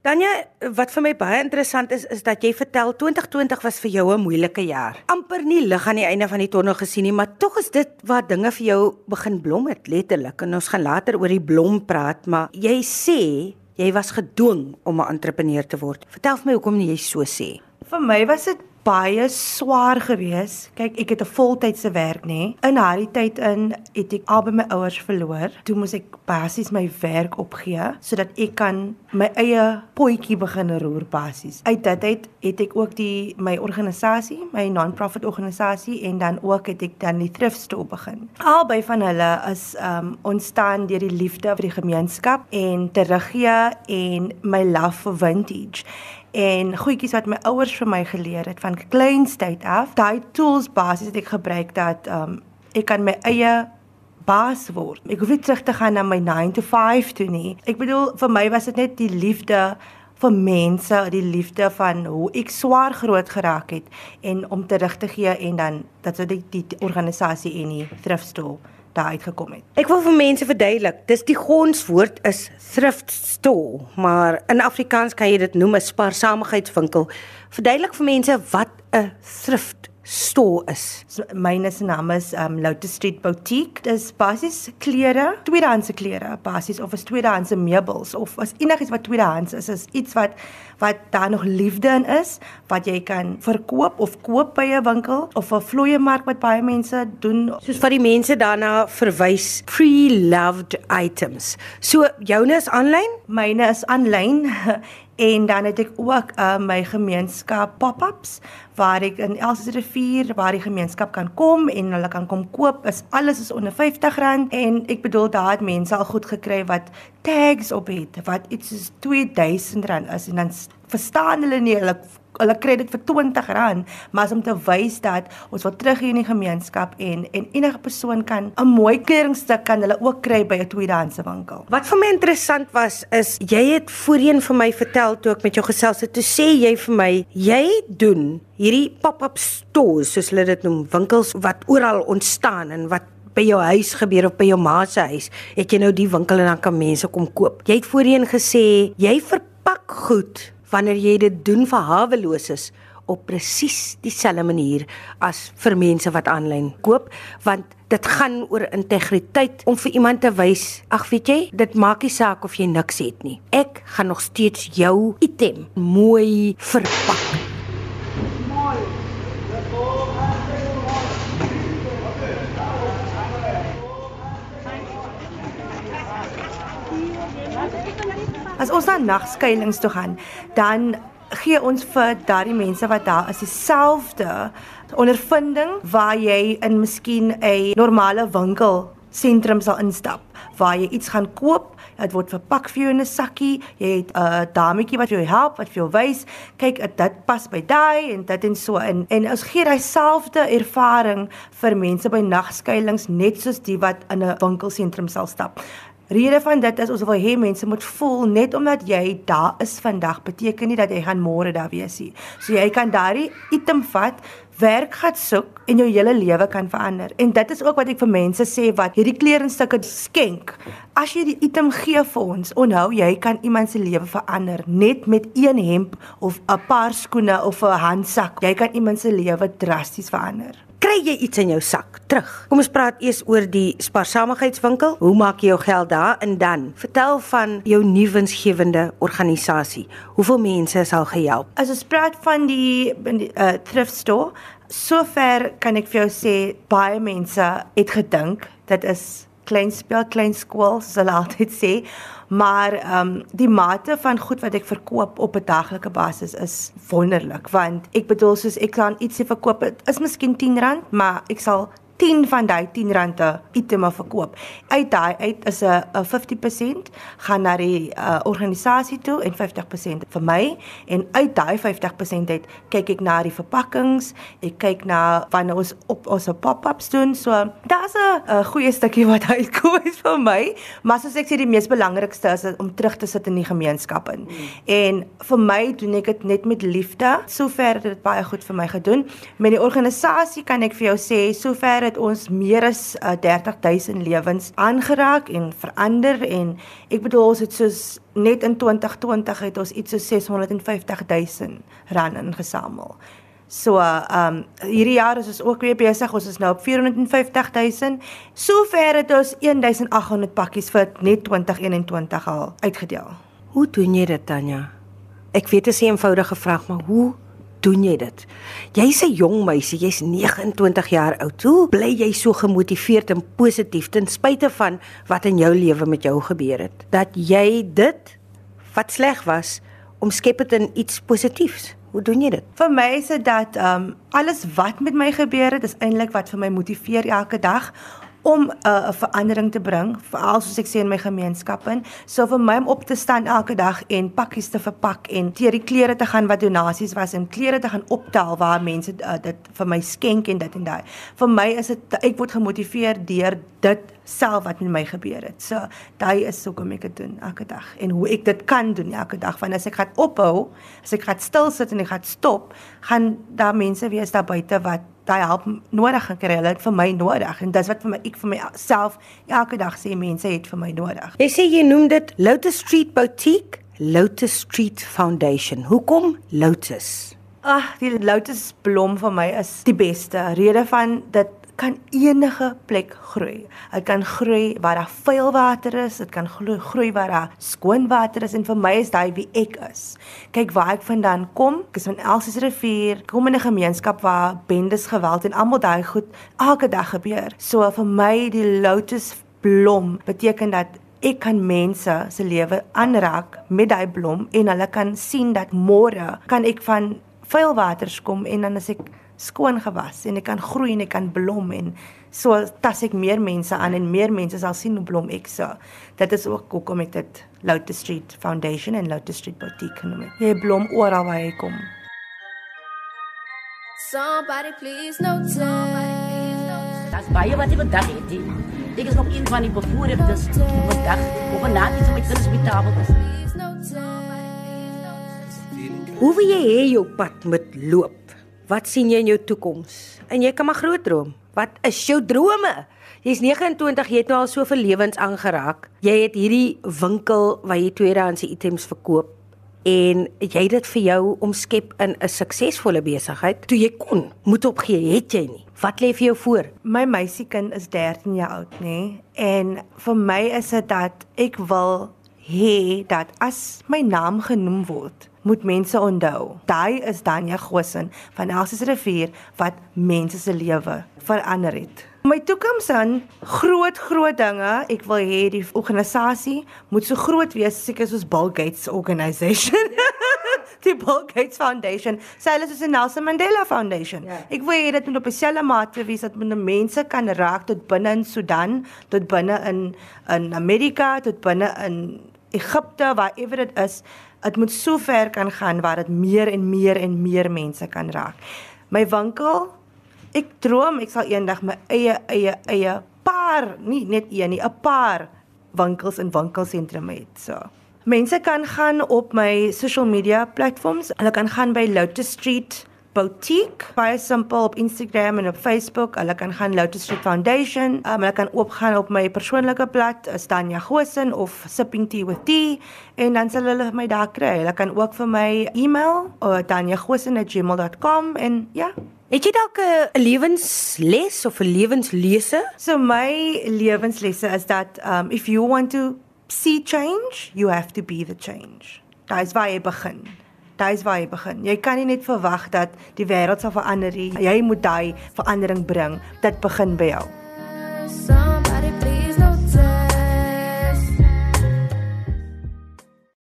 Tanya, wat vir my baie interessant is, is dat jy vertel 2020 was vir jou 'n moeilike jaar. amper nie lig aan die einde van die tonnel gesien nie, maar tog is dit waar dinge vir jou begin blom het letterlik. En ons gaan later oor die blom praat, maar jy sê jy was gedwing om 'n entrepreneur te word. Vertel vir my hoekom jy so sê. Vir my was dit baie swaar geweest. Kyk, ek het 'n voltydse werk, nê. In daardie tyd in het ek albei my ouers verloor. Toe moes ek basies my werk opgee sodat ek kan my eie potjie begin roer basies. Uit dit uit het ek ook die my organisasie, my non-profit organisasie en dan ook het ek dan die thrift store begin. Albei van hulle is um ontstaan deur die liefde vir die gemeenskap en teruggee en my love for vintage en goedjies wat my ouers vir my geleer het van kleinstyd af. Daai tools basies het ek gebruik dat um ek kan my eie baas word. Ek hoef nie terug te gaan na my 9 to 5 toe nie. Ek bedoel vir my was dit net die liefde vir mense, die liefde van hoe ek swaar groot geraak het en om terug te gee en dan dat so die, die, die organisasie en die thrift store daar uitgekom het. Ek wil vir mense verduidelik, dis die gonswoord is thrift store, maar in Afrikaans kan jy dit noem 'n spaarsaamheidswinkel. Verduidelik vir mense wat 'n thrift store is. So, myne se naam is um Lotus Street Boutique. Dis basies klere, tweedehandse klere, basies of is tweedehandse meubels of as enigiets wat tweedehands is, is iets wat wat daar nog liefde in is, wat jy kan verkoop of koop by 'n winkel of 'n vloeie mark wat baie mense doen. Soos wat die mense daarna verwys, pre-loved items. So joune is aanlyn? Myne is aanlyn en dan het ek ook uh, my gemeenskap pop-ups waar ek in Elsie rivier waar die gemeenskap kan kom en hulle kan kom koop. Is alles is onder R50 en ek bedoel daar het mense al goed gekry wat tags op het wat iets soos R2000 is en dan verstaan hulle nie hulle hulle kry dit vir R20, maar as om te wys dat ons wil terug hier in die gemeenskap en en enige persoon kan 'n mooi kledingstuk kan hulle ook kry by 'n tweedehandse winkel. Wat vir my interessant was is jy het voorheen vir my vertel toe ek met jou gesels het, toe sê jy vir my jy doen hierdie pop-up stores soos hulle dit noem, winkels wat oral ontstaan en wat by jou huis gebeur of by jou ma se huis, het jy nou die winkel en dan kan mense kom koop. Jy het voorheen gesê jy verpak goed wanneer jy dit doen vir haweloses op presies dieselfde manier as vir mense wat aanlyn koop want dit gaan oor integriteit om vir iemand te wys ag weet jy dit maak nie saak of jy niks het nie. Ek gaan nog steeds jou item mooi verpak As ons na nagskuilings toe gaan, dan gee ons vir daardie mense wat daar is dieselfde ondervinding waar jy in miskien 'n normale winkel sentrum sal instap waar jy iets gaan koop. Dit word verpak vir jou in 'n sakkie. Jy het 'n dametjie wat jou help wat vir jou wys kyk dit pas by daai en dit en so in. En ons gee daai selfde ervaring vir mense by nagskuilings net soos die wat in 'n winkelsentrum sal stap Rede van dit is ons wil hê mense moet voel net omdat jy daar is vandag beteken nie dat jy gaan môre daar wees nie. So jy kan daardie item vat, werk gaan soek en jou hele lewe kan verander. En dit is ook wat ek vir mense sê wat hierdie kledingstukke skenk. As jy die item gee vir ons, onthou jy kan iemand se lewe verander net met een hemp of 'n paar skoene of 'n handsak. Jy kan iemand se lewe drasties verander kry jy iets in jou sak terug. Kom ons praat eers oor die spaarsaamheidswinkel. Hoe maak jy jou geld daar en dan vertel van jou nuwensgewende organisasie. Hoeveel mense is al gehelp? As ons praat van die, die uh, thrift store, sover kan ek vir jou sê baie mense het gedink dit is klein speel klein skool soos hulle altyd sê. Maar ehm um, die mate van goed wat ek verkoop op 'n daglike basis is wonderlik want ek bedoel soos ek kan ietsie verkoop is miskien R10 maar ek sal 10 van daai 10 rande iteme verkoop. Uit daai uit is 'n 50% gaan na die uh, organisasie toe en 50% vir my en uit daai 50% uit kyk ek na die verpakkings, ek kyk na wanneer ons op ons pop-ups doen. So daar's 'n goeie stukkie wat uitkom is vir my, maar soos ek sê die mees belangrikste is om terug te sit in die gemeenskap in. Mm. En vir my doen ek dit net met liefde. Sover het dit baie goed vir my gedoen. Met die organisasie kan ek vir jou sê sover het ons meer as uh, 30000 lewens aangeraak en verander en ek bedoel ons het soos net in 2020 het ons iets so 650000 rand ingesamel. So, ehm um, hierdie jaar is ons ook weer besig. Ons is nou op 450000. Sover het ons 1800 pakkies vir net 2021 al uitgedeel. Hoe doen jy dit, Tanya? Ek weet dit is 'n eenvoudige vraag, maar hoe doen jy dit? Jy's 'n jong meisie, jy's 29 jaar oud. Hoe bly jy so gemotiveerd en positief ten spyte van wat in jou lewe met jou gebeur het? Dat jy dit wat sleg was, omskep dit in iets positiefs. Hoe doen jy dit? Vir my is dit dat ehm um, alles wat met my gebeur het, is eintlik wat vir my motiveer elke dag om 'n uh, verandering te bring, veral soos ek sê in my gemeenskap in. So vir my om op te staan elke dag en pakkies te verpak en teer die klere te gaan wat donasies was en klere te gaan optel waar mense uh, dit vir my skenk en dit en daai. Vir my is dit ek word gemotiveer deur dit self wat met my gebeur het. So daai is hoekom ek dit doen elke dag en hoe ek dit kan doen elke dag want as ek gaan ophou, as ek gaan stil sit en ek gaan stop, gaan daar mense wees daar buite wat daai help nodig gekry hulle het vir my nodig en dis wat vir my ek vir myself elke dag sê mense het vir my nodig. Jy sê jy noem dit Lotus Street Boutique, Lotus Street Foundation. Hoekom Lotus? Ag, die Lotus blom vir my is die beste. Rede van dit kan enige plek groei. Dit kan groei waar daar vuil water is, dit kan groei waar daar skoon water is en vir my is daai wie ek is. Kyk waar ek vandaan kom, ek is van Elsies rivier, kom in 'n gemeenskap waar bendes geweld en almal daai goed elke dag gebeur. So vir my die lotus blom beteken dat ek kan mense se lewe aanraak met daai blom en hulle kan sien dat môre kan ek van vuil waters kom en dan as ek skoon gewas en ek kan groei en ek kan blom en so tas ek meer mense aan en meer mense sal sien hoe blom ek so. Dit is ook hoekom ek dit Lotus Street Foundation en Lotus Street Boutique noem. Jy blom oral waar jy kom. Somebody please notice. Das baie wat ek vandag het. Dit is nog een van die bevoorregtes vandag 'n natie so met kinders op die tafel is. Hoe wil jy hê jou pad moet loop? Wat sien jy in jou toekoms? En jy kan maar groot droom. Wat is jou drome? Jy's 29, jy het nou al soveel lewens aangeraak. Jy het hierdie winkel waar jy tweedehandse items verkoop en jy het dit vir jou omskep in 'n suksesvolle besigheid. Toe jy kon, moet opgee, het jy nie. Wat lê vir jou voor? My meisiekind is 13 jaar oud, nê? En vir my is dit dat ek wil hê dat as my naam genoem word, moet mense onthou. Daai is Danja Gosen van Elsies rivier wat mense se lewe verander het. My toekoms aan groot groot dinge. Ek wil hê die organisasie moet so groot wees seker soos Bill Gates organisation. die Bill Gates Foundation, selfs soos die Nelson Mandela Foundation. Yeah. Ja. Ek wil hê dit moet op dieselfde mate wees dat mense kan raak tot binne in Sudan, tot binne in in Amerika, tot binne in Egipte, waarever dit is dit moet so ver kan gaan waar dit meer en meer en meer mense kan raak. My winkel, ek droom ek sal eendag my eie eie eie paar, nie net een nie, 'n paar winkels in winkelsentrum hê. So. Mense kan gaan op my social media platforms. Hulle kan gaan by Lotus Street boutique baie simpel op Instagram en op Facebook. Hulle kan gaan Lotus Street Foundation. Um, hulle kan oopgaan op my persoonlike blad, Stanya Gosen of Sipping Tea with Tea en dan sal hulle my daar kry. Hulle kan ook vir my e-mail op uh, tanyagosen@gmail.com en ja. Het jy dalk 'n lewensles of 'n lewenslese? So my lewenslesse is dat um if you want to see change, you have to be the change. Daai is waar jy begin Dis waar jy begin. Jy kan nie net verwag dat die wêreld sal verander nie. Jy moet daai verandering bring. Dit begin by jou. Some